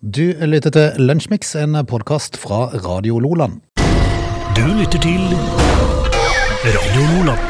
Du lytter til Lunsjmix, en podkast fra Radio Loland. Du lytter til Radio Loland.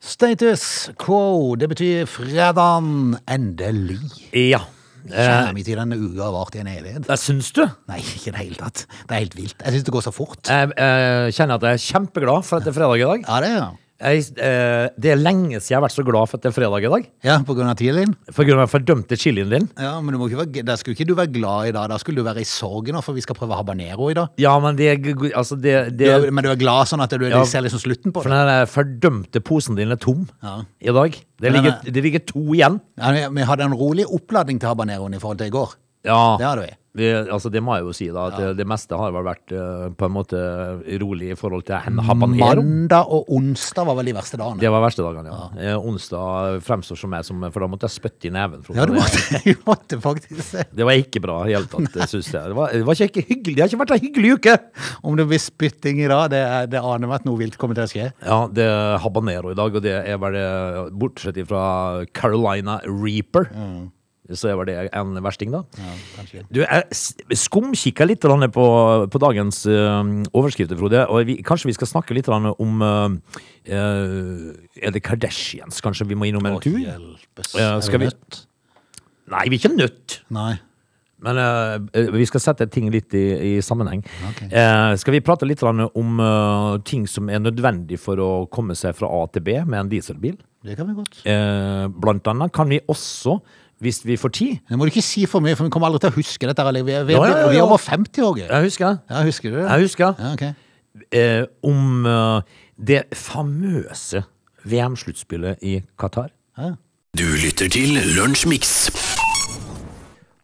Status quo, det betyr fredagen endelig. Ja. Eh, Kjenner vi til denne uka har vart i en evighet? Det syns du? Nei, ikke i det hele tatt. Det er helt vilt. Jeg syns det går så fort. Jeg, jeg kjenner at jeg er kjempeglad for at det er fredag i dag. Ja, det er ja. Jeg, eh, det er lenge siden jeg har vært så glad for at det er fredag i dag. Ja, på grunn av din? For grunn av den fordømte chilien din. Ja, men du må ikke være, da skulle ikke du være glad i dag. Da skulle du være i sorg nå, for vi skal prøve habanero i dag. Ja, men det, altså det, Du er, men du er glad sånn at du, Ja. ser liksom slutten på For det? den der fordømte posen din er tom Ja. i dag. Det ligger, er- det ligger to igjen. Ja, vi hadde en rolig oppladning til habaneroen i forhold til i går. Ja, Det hadde vi. Vi, altså det må jeg jo si, da. At det, det meste har vel vært uh, på en måte rolig i forhold til en habanero. Mandag og onsdag var vel de verste dagene. Det var verste dagene, ja. Eh, onsdag fremstår som meg som For da måtte jeg spytte i neven. Ja, du måtte, du måtte faktisk. Det var ikke bra i hele tatt, syns jeg. Det var, det var ikke hyggelig. Det har ikke vært en hyggelig uke! Om det blir spytting i dag, det, det aner meg at noe vilt kommer til å skje. Ja, det er habanero i dag, og det er vel eh, bortsett fra Carolina Reaper. Så var det en versting, da. Ja. Du, jeg skumkikka litt på, på dagens uh, overskrifter, Frode. Og vi, kanskje vi skal snakke litt om uh, uh, Er det Kardashians? Kanskje vi må innom en tur? Ja, Er skal vi nødt? Nei, vi er ikke nødt. Nei. Men uh, vi skal sette ting litt i, i sammenheng. Okay. Uh, skal vi prate litt om uh, ting som er nødvendig for å komme seg fra A til B med en dieselbil? Det kan vi godt. Blant annet kan vi også, hvis vi får tid Det må du ikke si for mye, for vi kommer aldri til å huske dette. eller Vi vi Ja, ja, ja, vi er over 50 år. Jeg husker. Ja, husker du det? Jeg husker Ja, ok. eh, om eh, det famøse VM-sluttspillet i Qatar. Ja. Du lytter til Lunsjmix.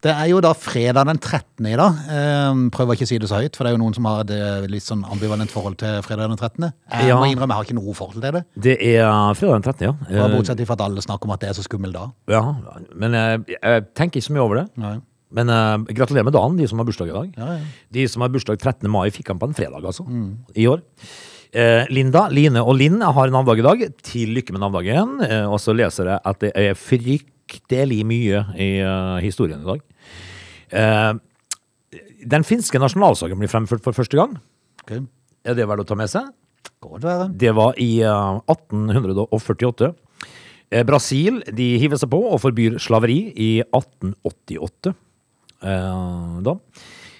Det er jo da fredag den 13. i dag. Eh, prøver ikke å si det så høyt, for det er jo noen som har et eh, litt sånn ambivalent forhold til fredag den 13. Jeg Ja. må innrømme, jeg har ikke noe forhold til det. Det er fredag den 13., ja. Bare Eh, bortsett fra at alle snakker om at det er så skummel da. ja. Men jeg, jeg tenker ikke så mye over det. Nei. Men uh, gratulerer med dagen, de som har bursdag i dag. Ja, ja. De som har bursdag 13. mai, fikk han på en fredag, altså. I år. Eh, Linda, Line og Linn har navndag i dag. Til lykke med navnedagen. Eh, og så leser jeg at det er fryktelig mye i uh, historien i dag. Uh, den finske nasjonalsangen blir fremført for første gang. Okay. Er det verdt å ta med seg? Godt være. Det var i uh, 1848. Eh, Brasil de hiver seg på og forbyr slaveri i 1888. Eh, da.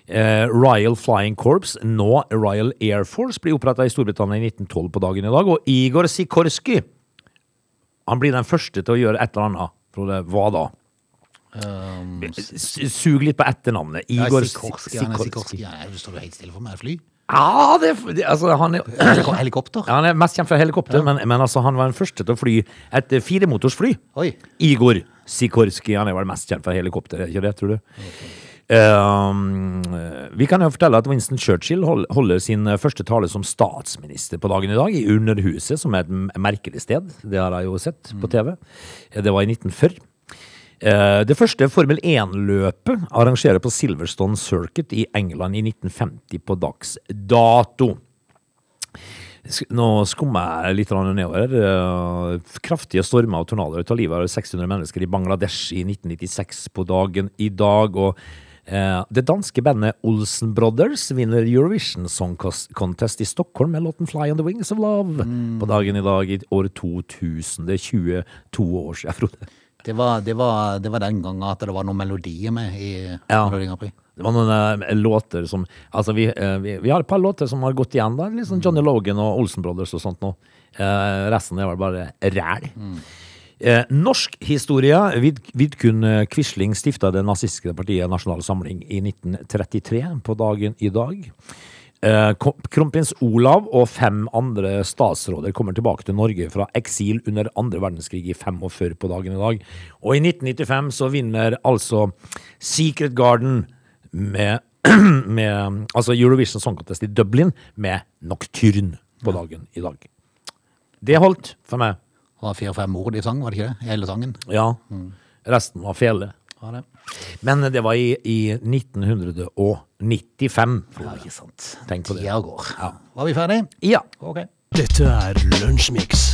Eh, Royal Flying Corps, nå Royal Air Force, blir oppretta i Storbritannia i 1912 på dagen i dag. Og Igor Sikorsky han blir den første til å gjøre et eller annet. Frode, hva da? Um, Sug litt på etternavnet. Igor Sikorski. Han er Sikorski. Ja, står du helt stille for meg. Fly? Ja, det, det, altså, han er Helikopter? Ja, han er mest kjent fra helikopter, men, men altså, han var den første til å fly et firemotorsfly. Igor Sikorski, han er vel mest kjent fra helikopter, er ikke det, tror du? Um, vi kan jo fortelle at Winston Churchill hold- holder sin eh, første tale som statsminister på dagen i dag, i Underhuset, som er et merkelig sted. Det har jeg jo sett på TV. Eh, Det var i 1940. Uh, Det første Formel 1-løpet arrangerer på Silverstone Circuit i England i 1950 på dags dato. Nå skummer jeg litt nedover. Kraftige stormer og tornadoer tar livet av 600 mennesker i Bangladesh i 1996 på dagen i dag. og Det danske bandet Olsen Brothers vinner Eurovision Song Contest i Stockholm med låten 'Fly on the Wings of Love' på dagen i dag i år 2000. Det er 22 år siden, Frode. Det var, det, var, det var den gangen at det var noen melodier med i Ja. Melodi Grand Prix. Det var noen uh, låter som Altså, vi, uh, vi, vi har et par låter som har gått igjen der. Liksom Johnny Logan og Olsen Brothers og sånt noe. Uh, resten er vel bare ræl. Eh, norsk historie. Vid, Vidkun eh, Quisling stifta det nazistiske partiet Nasjonal Samling i 1933, på dagen i dag. Eh, Kronprins Olav og fem andre statsråder kommer tilbake til Norge fra eksil under andre verdenskrig i 45 på dagen i dag. Og i 1995 så vinner altså Secret Garden med, med altså Eurovision Song Contest i Dublin med Nocturne på dagen i dag. Det holdt for meg. Det var fire-fem ord i sang, var det ikke det? I hele sangen. Ja. Resten var fele. Ja, det? Men det var i, i 1995. Ja, ikke sant. Tenk på det. Tida går. Ja. Var vi ferdig? Ja. Ok. Dette er Lunsjmix.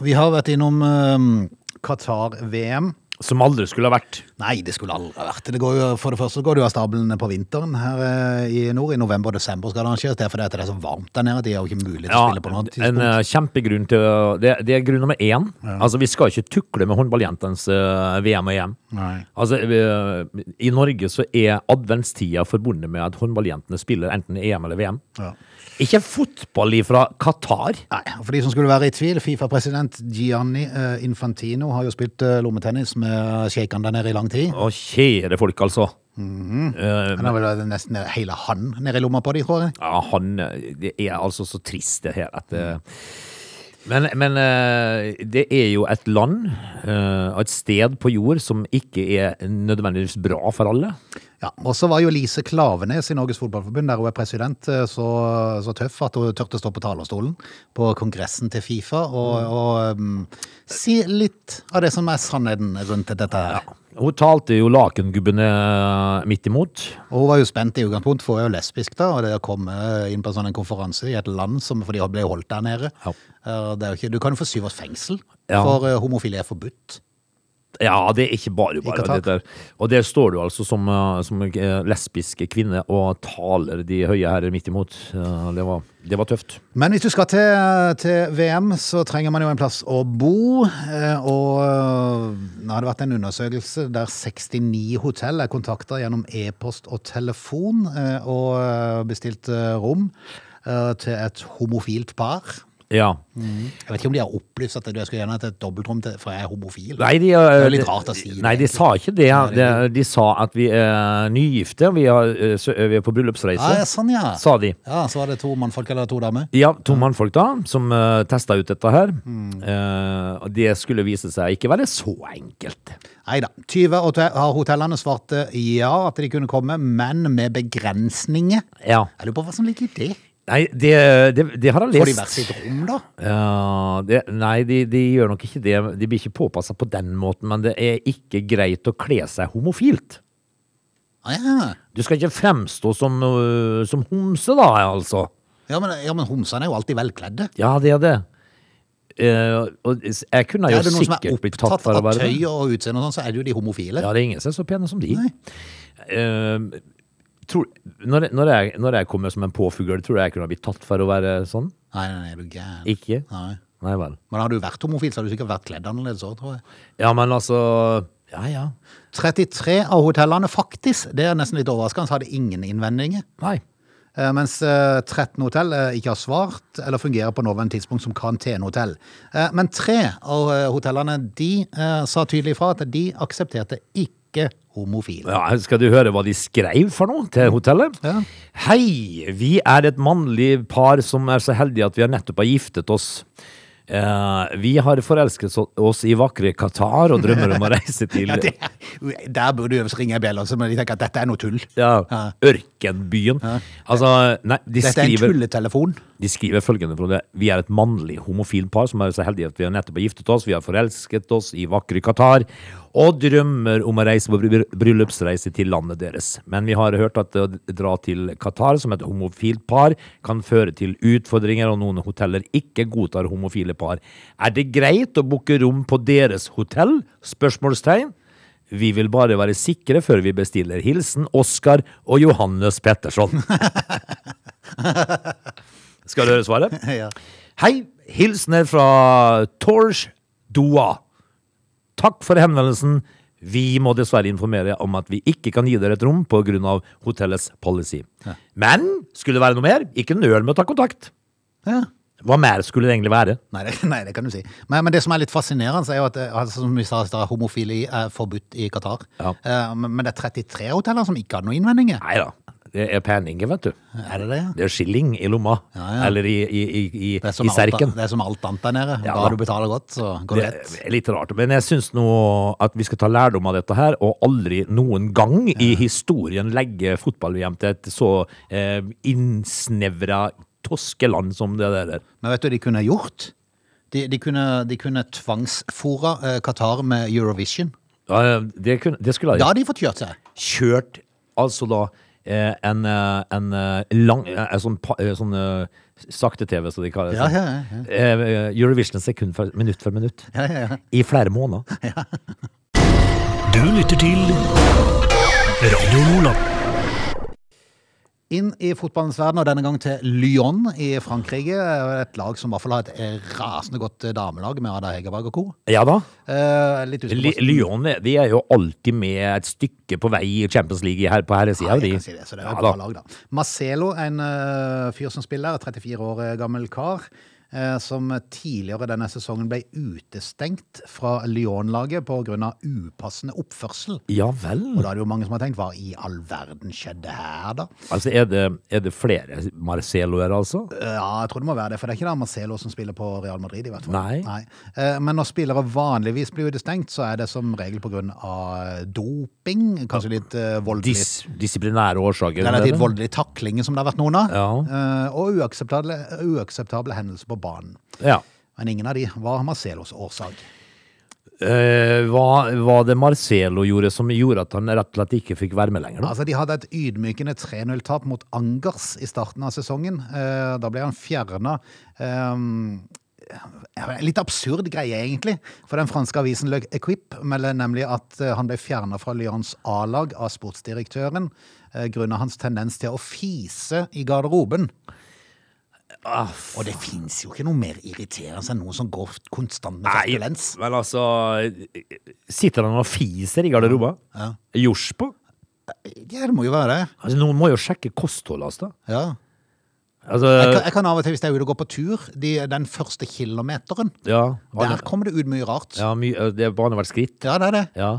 Vi har vært innom um, Qatar-VM. Som aldri skulle ha vært. Nei, det skulle aldri ha vært. Det går jo, for det første går det jo av stabelen på vinteren her eh, i nord. I november og desember skal det arrangeres. Det er fordi det er så varmt der nede. De har jo ikke mulighet til å spille på noe en tidspunkt. En kjempegrunn til det, det er grunn nummer én. Altså, vi skal ikke tukle med håndballjentenes eh, VM og EM. Nei. Altså, I Norge så er adventstida forbundet med at håndballjentene spiller enten EM eller VM. Ja. Ikke fotball fra Qatar. Nei, For de som skulle være i tvil, Fifa-president Gianni eh, Infantino har jo spilt eh, lommetennis med sjeikene der nede i lang tid. Å, kjære folk, altså. Mm -hmm. Han har vel nesten hele han nede i lomma på de, tror jeg. ja, han Det er altså så trist, det her, at eh, Men, men det er jo et land, eh, et sted på jord, som ikke er nødvendigvis bra for alle. Ja, Og så var jo Lise Klavenes i Norges Fotballforbund, der hun er president, eh, så, så tøff at hun tørte å stå på talerstolen på kongressen til Fifa og, og um, si litt av det som er sannheten rundt dette her. Hun talte jo lakengubbene midt imot. Og hun var jo spent i utgangspunktet, for hun er jo lesbisk da, og det å komme inn på en sånn en konferanse i et land som, for de ble holdt der nede. Ja. Eh, ikke, du kan jo få syv års fengsel, Ja. for homofile homofili er forbudt. Ja, det er ikke bare bare. Dette der. Og der står du altså som, eh, som eh, lesbisk kvinne og taler de høye herrer midt imot. Det var, det var tøft. Men hvis du skal til, til VM, så trenger man jo en plass å bo. eh, Og nå har det vært en undersøkelse der 69 hotell er kontakta gjennom e-post og telefon og bestilt rom til et homofilt par. Ja. Jeg vet ikke om de har opplyst at jeg skulle gjerne hatt et dobbeltrom til, for jeg er homofil. Nei, de, eh, Det er litt rart å si det, Nei, de sa ikke det. De, de sa at vi er nygifte. Vi, har, eh, vi er på bryllupsreise, Ja, ja, sånn, ja. sa de. Ja, Så var det to mannfolk eller to damer. Ja, to mannfolk da, som uh, testa ut dette her. Mm. Uh, det skulle vise seg ikke være så enkelt. Nei da. 20 av hotellene svarte ja at de kunne komme, men med begrensninger. Ja. Jeg lurer på hva som ligger i det. Nei, det, det, det har jeg Får de lest. hvert sitt rom, da? Ja, det, nei, de, de gjør nok ikke det. De blir ikke påpassa på den måten, men det er ikke greit å kle seg homofilt. Ah, ja. Du skal ikke fremstå som, øh, som homse, da, altså. Ja, men, ja, men homsene er jo alltid velkledde. Ja, det er det. Uh, og jeg kunne jo Er det noen som er sikkert blitt tatt opptatt av tøy og utseende og sånn, så er det jo de homofile. Ja, det er ingen som er så pene som de. Nei. Eh, tror, når, når, jeg, når jeg kommer som en påfugl, tror du jeg kunne blitt tatt for å være sånn? Nei, nei, nei, er du gæren. Ikke? Nei. Nei vel. Men hadde du vært homofil, så hadde du sikkert vært kledd annerledes òg, tror jeg. Ja, men altså Ja, ja. 33 av hotellene, faktisk, det er nesten litt overraskende, så hadde ingen innvendinger. Nei. Eh, Mens eh, 13 hotell eh, ikke har svart eller fungerer på nåværende tidspunkt som karantenehotell. Eh, Men tre av eh, hotellene de eh, sa tydelig fra at de aksepterte ikke homofile. Ja, skal du høre hva de skrev for noe til hotellet? Ja. Hei, vi er et mannlig par som er så heldige at vi har nettopp har giftet oss. Uh, vi har forelsket oss i vakre Qatar og drømmer om å reise til Ja, det, der burde jo ringe en bjelle, så men de tenker at dette er noe tull. ja, Ja. ørkenbyen. Altså, nei, de Dette er en tulletelefon. de skriver følgende Frode. Vi er et mannlig homofil par som er så heldige at vi har nettopp har giftet oss. Vi har forelsket oss i vakre Qatar og drømmer om å reise på bry- bryllupsreise til landet deres. Men vi har hørt at å dra til Qatar som et homofilt par kan føre til utfordringer, og noen hoteller ikke godtar homofile par. Er det greit å booke rom på deres hotell? Spørsmålstegn. Vi vil bare være sikre før vi bestiller. Hilsen Oskar og Johannes Petterson. Skal du høre svaret? Ja. Hei, hilsener fra Torsh Doa. Takk for henvendelsen. Vi må dessverre informere om at vi ikke kan gi dere et rom pga. hotellets policy. Men skulle det være noe mer, ikke nøl med å ta kontakt. Ja. Hva mer skulle det egentlig være? Nei det, nei, det kan du si. Men, men det som er litt fascinerende, er jo at eh, altså, som vi sa, homofili er forbudt i Qatar. Ja. Uh, men, men det er 33 hoteller som ikke hadde noen innvendinger. Nei da, det er penninger, vet du. Er det det? Det er skilling i lomma. Ja, ja. Eller i, i, i, i, Det i serken. alt, det er som alt annet der nede. Ja. da du betaler godt, så går det Det er litt rart, men jeg syns nå at vi skal ta lærdom av dette her, og aldri noen gang i historien legge fotball-VM til et så eh, innsnevra toskeland som det der. Men vet du hva de kunne gjort? De, de kunne, de kunne tvangsfora eh, Qatar med Eurovision. Ja, det, kunne, det skulle Da hadde de fått kjørt seg. kjørt altså da en, eh, en eh, lang eh, en sånn, eh, sånn eh, sakte-TV, som de kaller det. Ja, ja, ja, Eh, Eurovision sekund for minutt for minutt. Ja, ja, ja. I flere måneder. Du lytter til Radio Nordland. Inn i fotballens verden, og denne gang til Lyon i Frankrike. Et lag som i hvert fall har et rasende godt damelag med Ada Hegerberg og co. Ja da. Eh, Lyon de er jo alltid med et stykke på vei i Champions League her på herresida. Ja, jeg kan si det, så det er Ja et bra lag, da. Marcelo, en uh, fyr som spiller, 34 år gammel kar, eh, som tidligere denne sesongen ble utestengt fra Lyon-laget pga. upassende oppførsel. Ja vel. Og da er det jo mange som har tenkt hva i all verden skjedde her, da? Altså, er det, er det flere Marceloer, altså? Eh, Ja, jeg tror det må være det, for det er ikke da Marcelo som spiller på Real Madrid, i hvert fall. Nei. Nei. Men når spillere vanligvis blir utestengt, så er det som regel pga. doping, kanskje litt eh, voldelig Dis, disiplinære årsaker? Relativt voldelig takling som det har vært noen av. Ja. Eh, og uakseptable, uakseptable hendelser på banen. Ja. Men ingen av de var Marcelos årsak. Eh, hva var det Marcelo gjorde som gjorde at han rett og slett ikke fikk være med lenger? Da? Altså, De hadde et ydmykende 3-0-tap mot Angers i starten av sesongen. Eh, da ble han fjerna. litt absurd greie, egentlig. For den franske avisen Le Equipe melder nemlig at eh, han ble fjerna fra Lyons A-lag av sportsdirektøren eh, grunnet hans tendens til å fise i garderoben. Og det fins jo ikke noe mer irriterende enn noen som går konstant med flatulens. men altså Sitter han og fiser i garderoba? Ja. Jors på? Ja, det må jo være det. Altså, noen må jo sjekke kostholdet hans, da. Ja. Altså, Jeg kan, jeg kan av og til, hvis jeg er ute og går på tur, de, den første kilometeren, ja, der kommer det ut mye rart. ja, my, det er bare hvert skritt. Ja, det er det. Ja.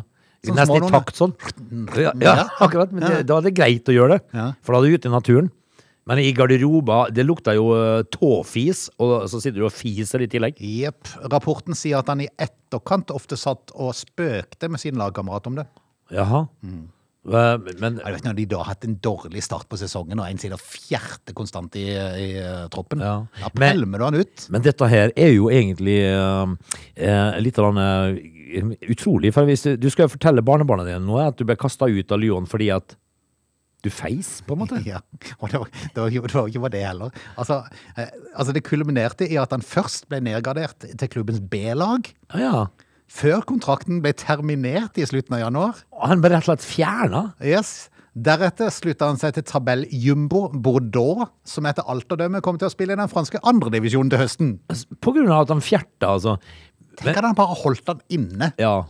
Sånn Nesten i takt sånn. Ja, ja akkurat. Men det, da er det greit å gjøre det. Ja. For da er du ute i naturen. Men i garderoba, det lukter jo eh, tåfis, og så sitter du og fiser i tillegg. Jepp. Rapporten sier at han i etterkant ofte satt og spøkte med sin lagkamerat om det. Jaha. Mm. Men Jeg vet, Når de da har hatt en dårlig start på sesongen, og en sitter og fjerter konstant i, i eh, troppen, Ja. da pælmer du han ut. Men dette her er jo egentlig uh, litt grann, uh, utrolig. For hvis du, du skal fortelle barnebarna dine nå at du ble kasta ut av Lyon fordi at du feis, på en måte. Ja, og det var, det var, det var ikke bare det heller. Altså, eh, altså Det kulminerte i at han først ble nedgradert til klubbens B-lag, Ja, ja. før kontrakten ble terminert i slutten av januar. Og Han ble rett og slett fjerna. Yes. Deretter slutta han seg til tabell Jumbo Bordeaux, som etter alt å dømme kommer til å spille i den franske andredivisjonen til høsten. På grunn av at han fjerta, altså. Tenk at han bare holdt han inne. Ja.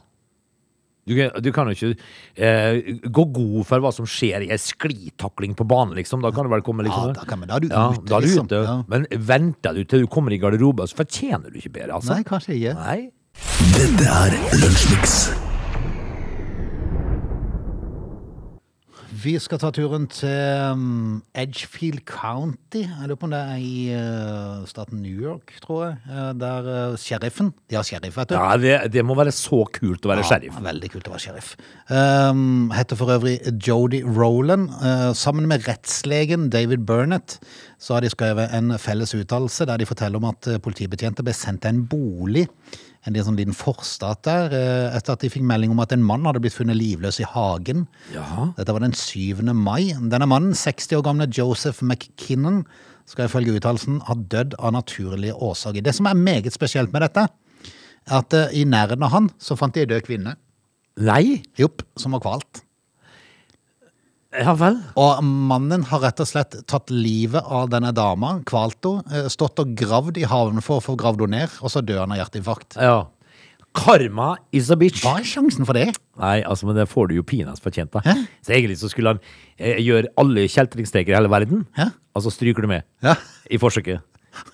Du, kan- du kan jo ikke eh, gå god for hva som skjer i ei sklitakling på banen, liksom. Da kan du vel komme liksom Ja, da kan- men da er du ja, ute, Da er du liksom. ute. Ja. Men venter du til du kommer i garderoben, så fortjener du ikke bedre, altså. Nei, kanskje ikke. Nei. Dette er Lunsjmix. Vi skal ta turen til um, Edgefield County. Jeg lurer på om det er i uh, staten New York, tror jeg. Uh, der uh, sheriffen De har sheriff, vet du. Ja, det, det må være så kult å være sheriff. Ja, veldig kult å være sheriff. Um, heter for øvrig Jody Rowland. Uh, sammen med rettslegen David Burnett så har de skrevet en felles uttalelse der de forteller om at politibetjenter ble sendt til en bolig en sånn liten forstat der, uh, etter at de fikk melding om at en mann hadde blitt funnet livløs i hagen. Jaha. Dette var den 7. mai. Denne mannen, 60 år gamle Joseph McKinnon, skal ifølge uttalelsen ha dødd av naturlige årsaker. Det som er meget spesielt med dette, er at uh, i nærheten av han så fant de en død kvinne. Nei? Jopp, som var kvalt. Ja vel? Og mannen har rett og slett tatt livet av denne dama, kvalt henne, eh, stått og gravd i haven for å få gravd henne ned, og så dør han av hjerteinfarkt. Ja. Karma is a bitch. Hva er sjansen for det? Nei, altså, men det får du jo pinadø fortjent, da. Hæ? Så egentlig så skulle han eh, gjøre alle kjeltringstreker i hele verden, Hæ? og så stryker du med Ja. i forsøket.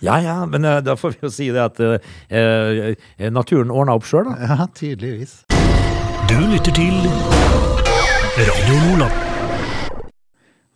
Ja ja, men eh, da får vi jo si det at eh, eh, naturen ordna opp sjøl, da. Ja, tydeligvis. Du lytter til Radio Nordland.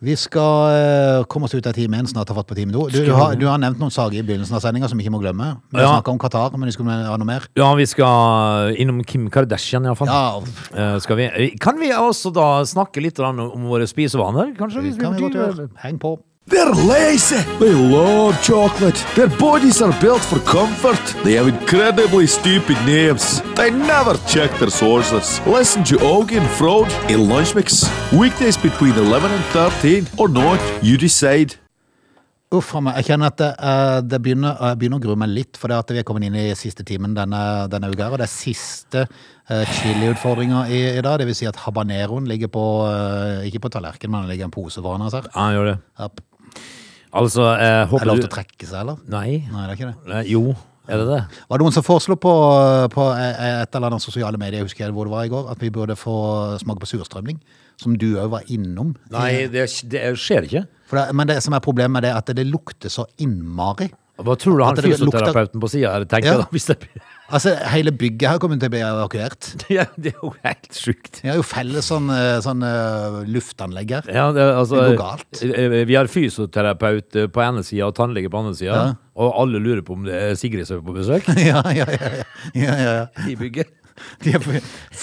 Vi skal eh, komme oss ut av timen, snart har fått på timen. Du, du, har, du har nevnt noen saker i begynnelsen av sendinga som vi ikke må glemme. Vi Ja. snakka om Qatar, men vi skulle ha noe mer. Ja, vi skal innom Kim Kardashian, iallfall. Ja, Uh, vi, kan vi også da snakke litt om våre spisevaner, kanskje? det vi kan vi godt gjøre. Heng på. They're lazy. They love chocolate. Their bodies are built for comfort. They have incredibly stupid names. They never check their sources. Listen to Augie and Frode in Lunch Mix. Weekdays between 11 and 13 or not, you decide. Uff a meg. Jeg kjenner at det, eh, det begynner, jeg begynner å grue meg litt, for det at vi er kommet inn i siste timen denne, denne uka. Og det er siste chiliutfordringa i, i dag. Det vil si at habaneroen ligger på eh, Ikke på tallerkenen, men den ligger i en pose foran oss her. Ja, han gjør det. Ja, Altså, jeg håper du Er det lov til å trekke seg, eller? Nei. Nei, det er ikke det. Nei, Jo, er det det? Var det noen som foreslo på, på et eller annet sosiale medier, jeg husker hvor det var i går, at vi burde få smake på surstrømning? Som du òg var innom. Nei, det, det skjer ikke. Det, men det som er problemet er at det lukter så innmari. Hva tror du han fysioterapeuten på sida tenker Ja. da? Hvis det, Altså, hele bygget her kommer til å bli evakuert. ja, det er jo helt sjukt. Vi har jo felles sånn, eh, sånn eh, luftanlegg her. Ja, det, altså, Det går galt. eh, Vi har fysioterapeut på ene sida og tannlege på andre sida. Ja. Og alle lurer på om det er Sigrid som er på besøk ja, ja, ja, ja, ja, ja, ja. i bygget. De er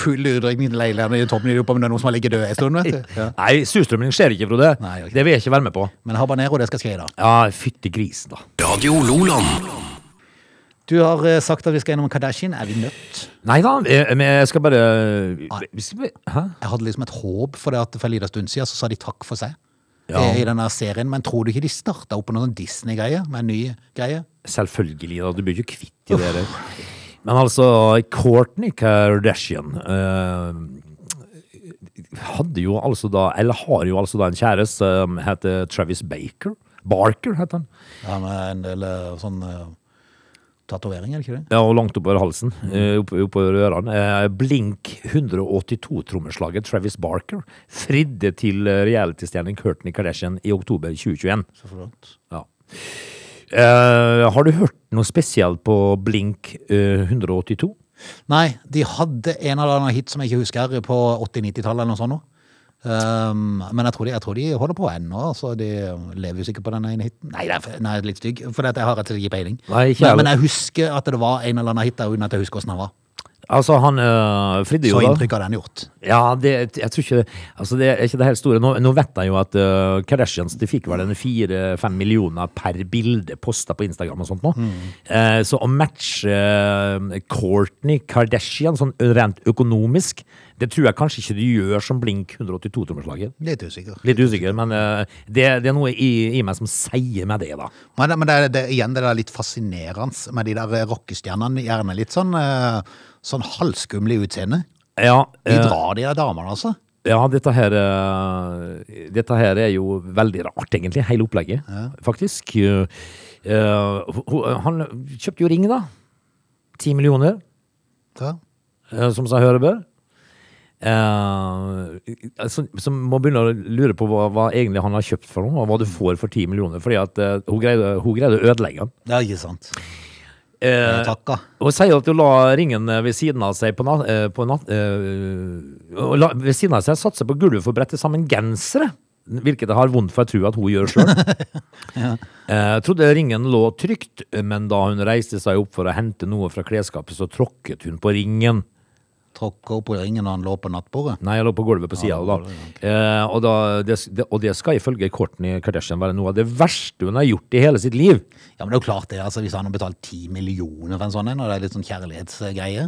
full utrykning til leilighetene i toppen. De lurer på om det er noen som har ligget død en stund, vet du. Ja. Nei, surstrømming skjer ikke, Frode. Nei, gjør ikke. Det vil jeg ikke være med på. Men habanero, det skal skje da. Ja, fytti grisen, da. Radio Loland. Du har eh, sagt at vi skal gjennom Kardashian. Er vi nødt? Nei da, jeg, men jeg skal bare vi skal, bare- Hæ? Jeg hadde liksom et håp for det at for en liten stund siden så sa de takk for seg. Ja. eh, I denne serien, Men tror du ikke de starta opp på noen sånn Disney-greie? Med en ny greie? Selvfølgelig, da. Du blir jo kvitt i det. der. Men altså, Kourtney Kardashian eh, hadde jo altså da, eller har jo altså da en kjæreste som heter Travis Baker. Barker, heter han. Ja, med en del eh, sånn uh, tatovering, er det ikke det? Ja, og langt oppover halsen, eh, opp, oppover ørene. Eh, Blink 182-trommeslaget Travis Barker fridde til eh, reality-stjernen Kourtney Kardashian i oktober 2021. Så flott. Ja. Eh, har du hørt noe spesielt på Blink uh, 182? Nei, de hadde en eller annen hit som jeg ikke husker, på 80-90-tallet eller noe sånt. Um, men jeg tror, de, jeg tror de holder på ennå. Så de lever jo sikkert på den ene hiten. Nei, det er, litt stygg, for jeg har rett og slett ikke peiling. Nei, men, men jeg husker at det var en eller annen hit der, uten at jeg husker hvordan den var. Altså, han øh, fridde jo Så inntrykk hadde han gjort. Ja, det, jeg tror ikke Altså, det er ikke det helt store. Nå, nå vet jeg jo at øh, Kardashians de fikk vel en fire-fem millioner per bilde posta på Instagram og sånt nå. Eh, så å matche øh, Kourtney Kardashian sånn rent økonomisk, det tror jeg kanskje ikke de gjør som Blink 182-trommeslager. Litt usikker. Litt usikker, men øh, det, det er noe i, i meg som sier meg det, da. Men, men det, det, igjen det er litt fascinerende med de der rockestjernene. Gjerne litt sånn, eh, sånn halvskumle utseende. Ja, De eh, drar de der damene, altså. Ja, dette her, eh, dette her er jo veldig rart, egentlig. Hele opplegget, faktisk. Eh, han kjøpte jo ring, da. Ti millioner, Ja. som seg høre bør. Så må begynne å lure på hva, hva egentlig han har kjøpt for noe, og hva du får for ti millioner. Fordi at hun, greide, hun greide å ødelegge den. Ja, ikke sant. Eh, Takka. og sier at du la ringen ved siden av seg på natt... eh, På natt eh, la, ved siden av seg satse på gulvet for å brette sammen gensere. Hvilket jeg har vondt for å tro at hun gjør sjøl. eh, trodde ringen lå trygt, men da hun reiste seg opp for å hente noe fra klesskapet, så tråkket hun på ringen. Tråkka opp på ringen når han lå på nattbordet. Nei, jeg lå på gulvet på sida. da. Eh, og, da, det, det, og det skal ifølge Kourtney Kardashian være noe av det verste hun har gjort i hele sitt liv. Ja, men det er jo klart det, altså Hvis han har betalt ti millioner for en sånn en, og det er litt sånn kjærlighetsgreie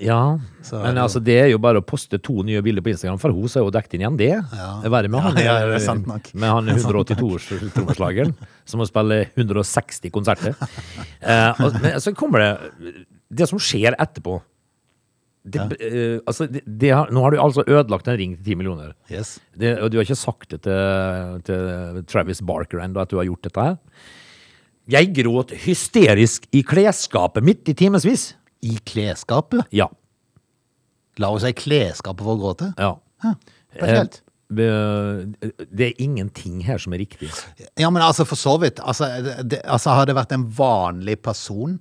Ja, Så men altså det er jo bare å poste to nye bilder på Instagram, for hun er jo dekket inn igjen det. Ja. er verre med han, Ja, ja, det er sant nok. med han 182-trommeslageren som må spille 160 konserter. Eh, og, men så kommer det Det som skjer etterpå det, eh, altså, det, det har, Nå har du altså ødelagt en ring til 10 millioner. Yes. Det, og du har ikke sagt det til, til Travis Barker ennå, at du har gjort dette her. Jeg gråt hysterisk i klesskapet midt i timevis. I klesskapet? Ja. La oss si klesskapet for å gråte? ja. det helt. Eh, Det er ingenting her som er riktig. Ja, men altså for så vidt. Altså, det, altså har det vært en vanlig person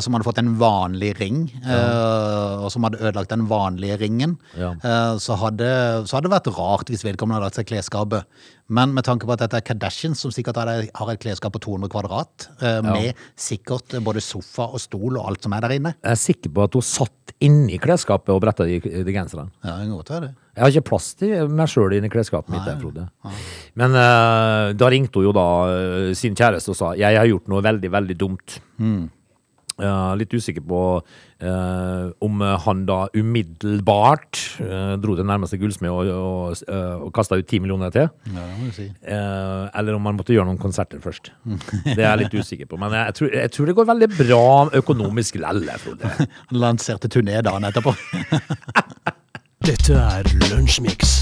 som hadde fått en vanlig ring, eh, og som hadde ødelagt den vanlige ringen, Ja. eh, så, hadde, så hadde det vært rart hvis vedkommende hadde lagt seg klesskapet. Men med tanke på at dette er Kardashians, som sikkert har et klesskap på 200 kvadrat, eh, med sikkert både sofa og stol og alt som er der inne Jeg er sikker på at hun satt inni klesskapet og bretta de, de genserne. Ja, det kan godt være det. Jeg har ikke plass til meg sjøl inni klesskapet mitt, der, Frode. Men uh, da ringte hun jo da eh, sin kjæreste og sa jeg har gjort noe veldig, veldig dumt. Eh, litt usikker på uh, om han da umiddelbart uh, dro til nærmeste gullsmed og, og, uh, og kasta ut ti millioner til. Ja, det må du si. Eh, eller om han måtte gjøre noen konserter først. Det er jeg litt usikker på. Men jeg tror, jeg tror det går veldig bra økonomisk lelle, Frode. Han lanserte turné dagen etterpå. Dette er Lunsjmix.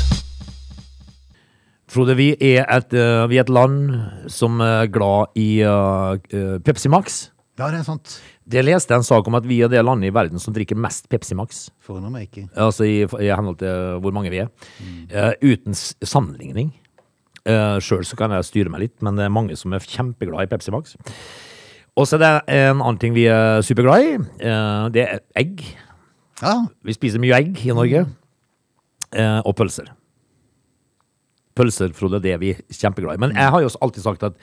Frode, vi er et, eh, vi er et land som er glad i eh, eh, Pepsi Max. Ja, det er sant. Det leste en sak om at vi er det landet i verden som drikker mest Pepsi Max. Forundrer meg ikke. Altså i, i henhold til hvor mange vi er. Eh, uten sammenligning. Uh, Sjøl så kan jeg styre meg litt, men det er mange som er kjempeglad i Pepsi Max. Og så er det en annen ting vi er superglad i. Uh, det er egg. Ja, Vi spiser mye egg i Norge. Uh, og pølser. Pølser, Frode, det er vi kjempeglad i. Men jeg har jo også alltid sagt at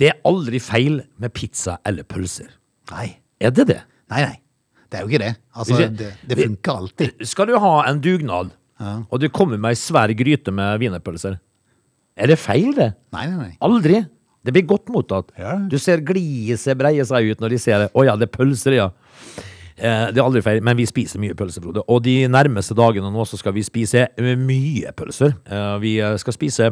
det er aldri feil med pizza eller pølser. nei. Er det det? Nei, nei. Det er jo ikke det. Altså, det, det funker alltid. Skal du ha en dugnad, og du kommer med ei svær gryte med wienerpølser, er det feil, det? Nei, nei, nei. Aldri. Det blir godt mottatt. Ja. Du ser gliset breie seg ut når de ser det. Å ja, det er pølser, ja. Eh, det er aldri feil, men vi spiser mye pølser, Frode. Og de nærmeste dagene nå så skal vi spise eh, mye pølser. Eh, vi skal spise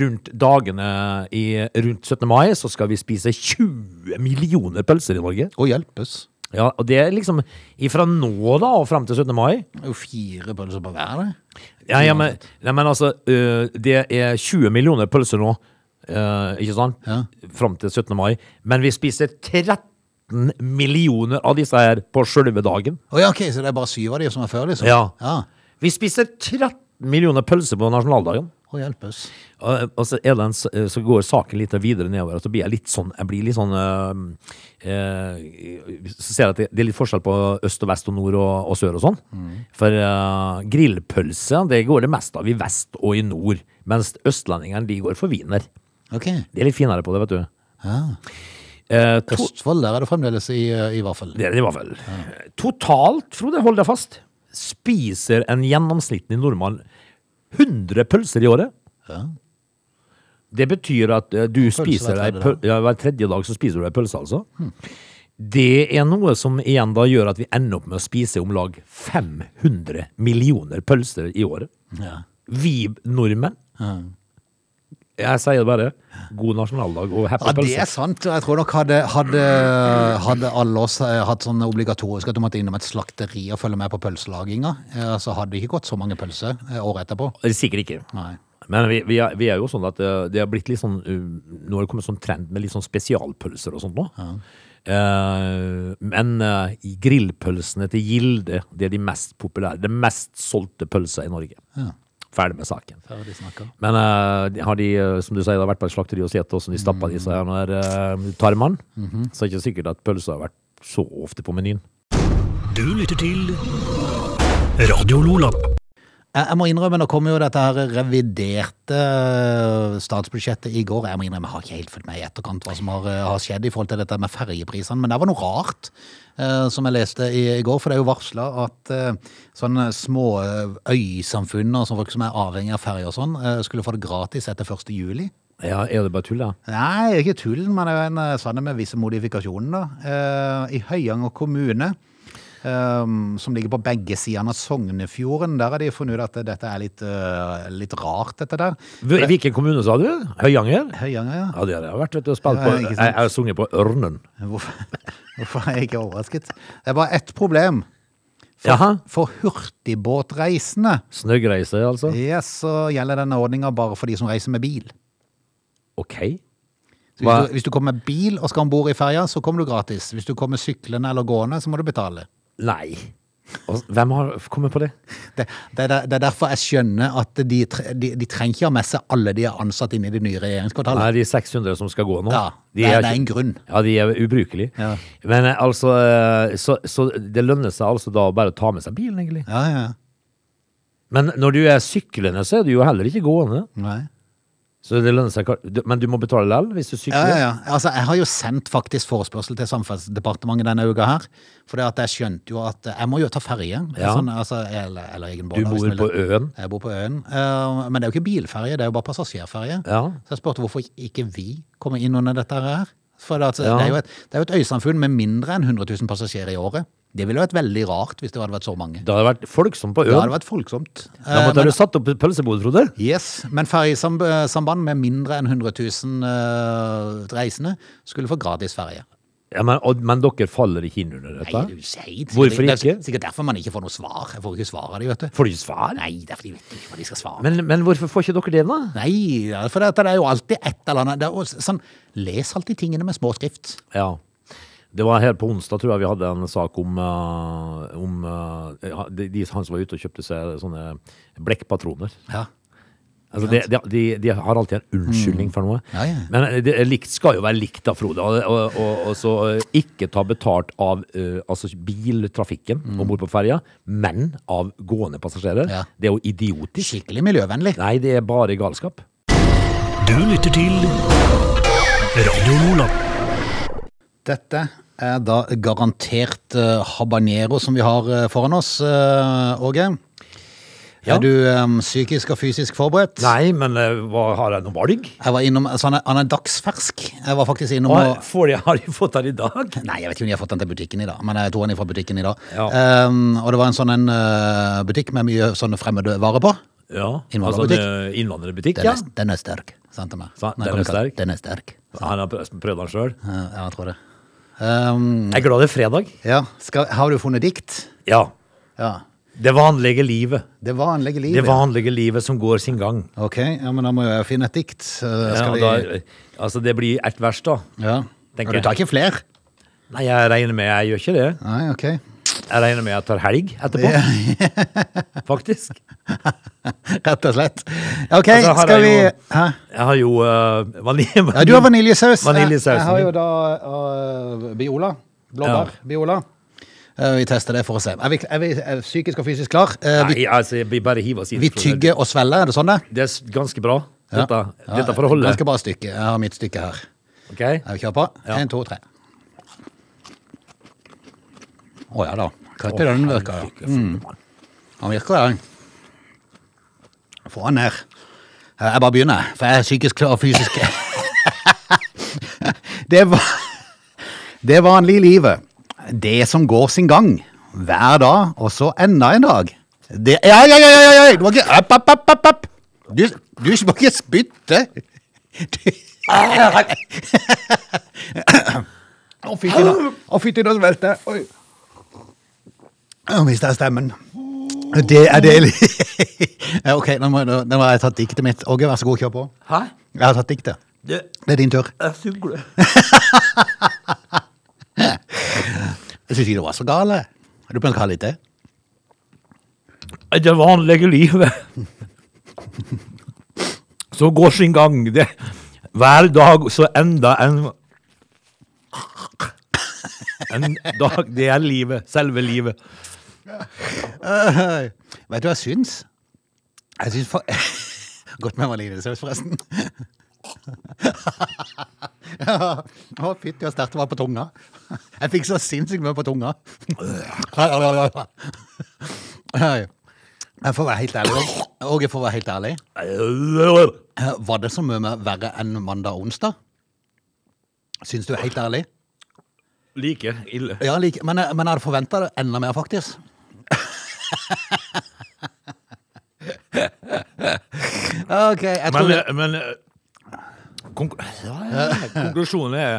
rundt dagene i rundt 17. mai, så skal vi spise 20 millioner pølser i Norge. Og hjelpes. Ja, og det er liksom ifra nå da og fram til 17. mai. Det er jo fire pølser på hver, det. Ja, ja, men, ja, men altså, øh, det er 20 millioner pølser nå, ikke sant? Ja. Fram til 17. mai. Men vi spiser 13 millioner av disse her på sjølve dagen. Oh, ja, ok, så det er bare syv av de som er før, liksom? Ja. ja. Vi spiser 13 millioner pølser på nasjonaldagen. Å hjelpes. Og, og så, en, øh, så går saken litt videre nedover, og så blir jeg litt sånn Jeg blir litt sånn øh, øh, Så ser jeg at det, det er litt forskjell på øst og vest og nord og, og sør og sånn. For øh, grillpølse det går det mest av i vest og i nord, mens østlendingene de går for wiener. Ok. De er litt finere på det, vet du. Ja. Eh, to, Østfold, der er det fremdeles i, i vaffel. det er det i hvert fall. Totalt, Frode, hold deg fast, spiser en gjennomsnittlig nordmann 100 pølser i året. Ja. Det betyr at eh, du spiser hver tredje ja, hver tredje dag så spiser du ei pølse, altså. Det er noe som igjen da gjør at vi ender opp med å spise om lag 500 millioner pølser i året. Ja. Vi nordmenn. Jeg sier det bare. God nasjonaldag og happy Ja, det er sant. Jeg tror nok hadde, hadde, hadde alle oss eh, hatt sånn obligatorisk at du måtte innom et slakteri og følge med på pølselaginga, eh, så hadde det ikke gått så mange pølser eh, året etterpå. Sikkert ikke. Nei. Men vi, vi, er, vi er jo sånn at det har blitt litt sånn Nå har det kommet sånn trend med litt sånn spesialpølser og sånt nå. Eh, men grillpølsene til Gilde, det er de mest populære. Det mest solgte pølsa i Norge. Ja. Ferdig med saken. Ferdig. Men uh, har de, eh, som du sier, det har vært på et slakteri og sett hvordan de stappa disse her når uh, tarmene, så er det ikke sikkert at pølsa har vært så ofte på menyen. Du lytter til Radio Lola. Jeg, må innrømme, nå kommer jo dette her reviderte eh, statsbudsjettet i går. Jeg må innrømme, jeg har ikke helt fulgt med i etterkant hva som har, eh, har skjedd i forhold til dette med ferjeprisene, men det var noe rart eh, som jeg leste i, i går. For det er jo varsla at eh, sånne små øysamfunn og sånne folk som er avhengig av ferje og sånn, eh, skulle få det gratis etter 1. juli. Ja, Er det bare tull, da? Nei, ikke tull, men det er jo en sannhet sånn med visse modifikasjoner. da. I Høyanger kommune, eh, som ligger på begge sidene av Sognefjorden, der har de funnet ut at dette er litt, uh, litt rart, dette der. Hvil- Hvilken kommune sa du? Høyanger? Høyanger, ja. Ja, det har jeg vært vet du, spilt på. Jeg har sunget på Ørnen. Hvorfor, hvorfor er jeg ikke overrasket? Det er bare ett problem. For, Jaha. for hurtigbåtreisende Snøggreise, altså? yes, så gjelder denne ordninga bare for de som reiser med bil. Ok. Hvis, du, hvis du kommer med bil og skal om bord i ferja, så kommer du gratis. Hvis du kommer syklende eller gående, så må du betale. Nei. Og Hvem har kommet på det? Det, det, er, det er derfor jeg skjønner at de, de, de trenger ikke ha med seg alle de er ansatt inn i det nye regjeringskvartalet. er de 600 som skal gå nå. Ja, De det er, er det er en grunn. Ja, de er ubrukelige. Ja. Men eh, altså eh, så, så det lønner seg altså da bare å ta med seg bilen, egentlig. Ja, ja. Men når du er syklende, så er du jo heller ikke gående. Nei. Så det lønner seg Men du må betale likevel hvis du Ja, sykler? ja, ja. Altså, jeg har jo sendt faktisk forespørsel til Samferdselsdepartementet denne uka her. For jeg skjønte jo at jeg må jo ta ferje. Ja. Sånn, altså, eller, eller egen båt. Du bor på øen? Jeg bor på øen. Uh, men det er jo ikke bilferje, det er jo bare passasjerferje. Ja. Så jeg spurte hvorfor ikke vi kommer inn under dette her. For det, altså, Ja. det, er et, det er jo et øysamfunn med mindre enn 100 000 passasjerer i året. Det ville vært veldig rart hvis det hadde vært så mange. Det hadde vært folksomt på hadde øen. det vært folksomt. Da Eh, måtte men, du satt opp pølsebod, Frode. yes, men ferjesamband med mindre enn 100 000 eh, reisende skulle få gratis ferje. Ja, men, og, men dere faller ikke inn under dette? Nei, du sier Hvorfor Det er ikke? sikkert derfor man ikke får noe svar. Jeg får ikke svar av dem, vet du. Får du ikke svar? Nei, det er fordi de vet ikke hva de skal svare. Men, men hvorfor får ikke dere det, da? Nei, for det, det er jo alltid et eller annet. Er sånn, les alltid tingene med småskrift. Ja. Det var her på onsdag, tror jeg vi hadde en sak om, uh, om uh, de, de, han som var ute og kjøpte seg sånne blekkpatroner. Ja. Altså de, de, de, de har alltid en unnskyldning for noe. Ja, ja. Men det, likt skal jo være likt, da, Frode. Og, og, og, og så eh, ikke ta betalt av uh, altså biltrafikken om bord på ferja, men av gående passasjerer. Ja. Det er jo idiotisk. Skikkelig miljøvennlig. Nei, det er bare galskap. Du lytter til Radio Nordland. Dette er da garantert uh, habanero som vi har uh, foran oss, eh, Åge. Ja. Er du um, psykisk og fysisk forberedt? Nei, men hva, har jeg noe valg? Jeg var innom, altså han er, han er dagsfersk. Jeg var faktisk innom og får jeg, har de fått den i dag? Nei, jeg vet ikke om de har fått den til butikken i dag, men jeg tror han er fra butikken i dag. Ja. Um, og det var en sånn en, uh, butikk med mye sånne fremmede varer på. Ja, Innvandrerbutikk. Altså, en, innvandrerbutikk, Den ja. er, den er sterk, sa han til meg. Den er sterk? Den er sterk. Han har prøvd den sjøl. Ja, jeg tror det. Um, Jeg er glad det er fredag. ja, skal, har du funnet dikt? Ja. Ja. Det vanlige livet. Det vanlige livet. Det vanlige livet som går sin gang. Ok, ja, men da må jeg finne et dikt. Ja, vi... da, altså, det blir ett vers, da. Ja. Og du tar ikke flere? Nei, jeg regner med jeg gjør ikke det. Nei, ok. Jeg regner med jeg tar helg etterpå. Faktisk. Rett og slett. Ok, Altså, skal jeg vi... jo- Jeg har jo uh, vanilje... Ja, du har vaniljesaus. Vaniljesausen Jeg, jeg har jo da uh, Biola. Blåbær. Biola. Uh, vi tester det for å se. Er vi, er vi er psykisk og fysisk klar? Uh, vi, Nei, altså, vi bare hiver oss inn. vi tygger og svelger, er det sånn det? Det er ganske bra. Dette, Ja, dette får holde. Ganske bra stykke. Jeg har mitt stykke her. Ok? Er vi kjører på? Ja. En, to, tre. Å ja da. Krøtter den virker. Mm. Han virker, han. Få han ned. Eh, Jeg bare begynner, for jeg er psykisk klar og fysisk. det var det vanlige livet. Det som går sin gang. Hver dag, og så enda en dag. Det Ja, ja, ja, ja! ja. Du må ikke Opp, opp, opp, opp, opp! Du, du må ikke spytte! Du, Å, fytti da. Å, fytti da smelte jeg. Nå mista jeg stemmen. Det er deilig. Ok, nå må, nå, nå har jeg tatt diktet mitt. Åge, vær så god, kjør på. Hæ? Jeg har tatt diktet. Det Det er din tur. Jeg sugler. Jeg syns ikke det var så gale. Du kan ha litt til. Det vanlige livet som går sin gang. Det, hver dag så enda en En dag, det er livet. Selve livet. Øh, vet du hva jeg syns? Jeg syns for Godt med vaniljesaus, forresten. ja. Å, fytti og sterkt det var på tunga. Jeg fikk så sinnssykt mye på tunga. Jeg får være helt ærlig. og for å være helt ærlig. eh, Var det så mye verre enn mandag og onsdag? Syns du er helt ærlig? Like ille. Ja, like, men, jeg- men jeg hadde forventa det enda mer, faktisk. OK, jeg tror Men, men eh, konk konklusjonen er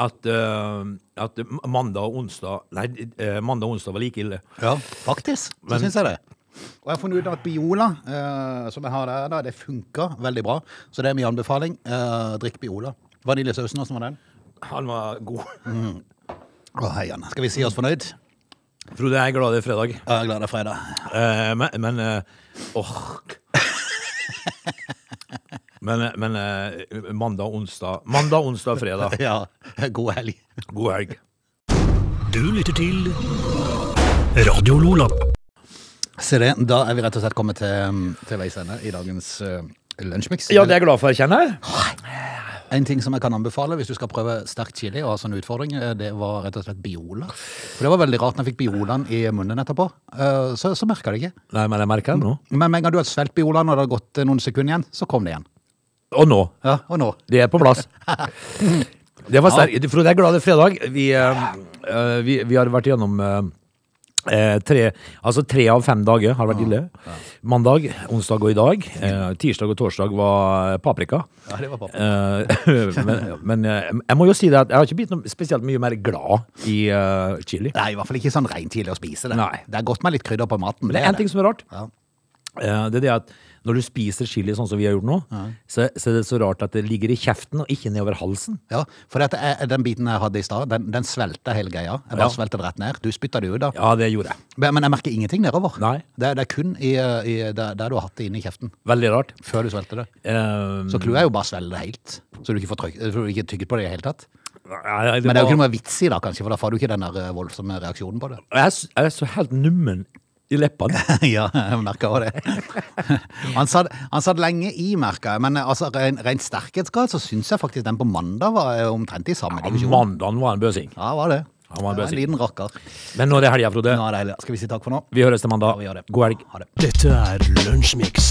at, uh, at mandag og onsdag Nei, uh, mandag og onsdag var like ille. Ja, faktisk. Så Men- syns jeg det. Og jeg har funnet ut at Biola, uh, som jeg har der, da, det funker veldig bra. Så det er min anbefaling. Eh, drikk Biola. Vaniljesausen, åssen var den? Han var god. Å, hei, Jan. Skal vi si oss fornøyd? Frode, jeg er glad det er fredag. Ja, jeg er glad det er fredag. Eh, men men eh, åh. Men, eh, men eh, mandag, onsdag Mandag, onsdag, fredag. Ja, god helg. God helg. Du lytter til Radio Lola. Se det, da er vi rett og slett kommet til, til veis ende i dagens uh, lunsjmix. Ja, det er jeg glad for, kjenner jeg. En ting som jeg kan anbefale hvis du skal prøve sterk chili og ha sånn utfordring, eh, det var rett og slett Biola. For det var veldig rart når jeg fikk Biolaen i munnen etterpå. Eh, Så, så merka det ikke. Nei, men jeg merker det nå. Men med en gang du har svelget Biolaen og det har gått eh, noen sekunder igjen, så kom det igjen. Og nå. Ja, og nå. Det er på plass. Det var sterkt. Frode, jeg er glad det er fredag. Vi, vi, vi har vært gjennom eh, tre, altså tre av fem dager har vært ille. Mandag, onsdag og i dag. Eh, tirsdag og torsdag var paprika. Ja, det var Eh, men men eh, jeg må jo si det at jeg har ikke blitt noe spesielt mye mer glad i uh, chili. Nei, i hvert fall ikke sånn rent chili å spise det. Nei. Det er godt med litt krydder på maten. Men det er en ting som er rart. Ja. Eh, det er det at når du spiser chili sånn som vi har gjort nå, så, så er det så rart at det ligger i kjeften og ikke nedover halsen. Ja, for dette er, den biten jeg hadde i stad, den, den svelta hele greia. Jeg bare Ja. svelta det rett ned. Du spytta det ut da. Ja, det gjorde jeg. Men men jeg merker ingenting nedover. Nei. Det, det er kun i, i, der, der du har hatt det inne i kjeften, Veldig rart. før du svelter det. Um... Så clouet er jo bare å svelge det helt, så du ikke får, tryk, så du ikke tygget på det i det hele tatt. nei, Men det er jo ikke noe vits i da, kanskje, for da får du ikke den der eh, voldsomme reaksjonen på det. jeg, er, jeg er så helt nummen i leppene. ja, jeg merka òg det. Han satt, han satt lenge i, merka jeg, men eh, altså, ren- rent sterkhetsgrad så syns jeg faktisk den på mandag var eh, omtrent i samme divisjon. Mandagen var en bøsing. Ja, var det. Han var en bøsing. en liten rakker. Men nå er det helga, Frode. Nå er det helga. Skal vi si takk for nå? Vi høres til mandag. Ja, vi gjør det. God helg. Ha det. Dette er Lunsjmix.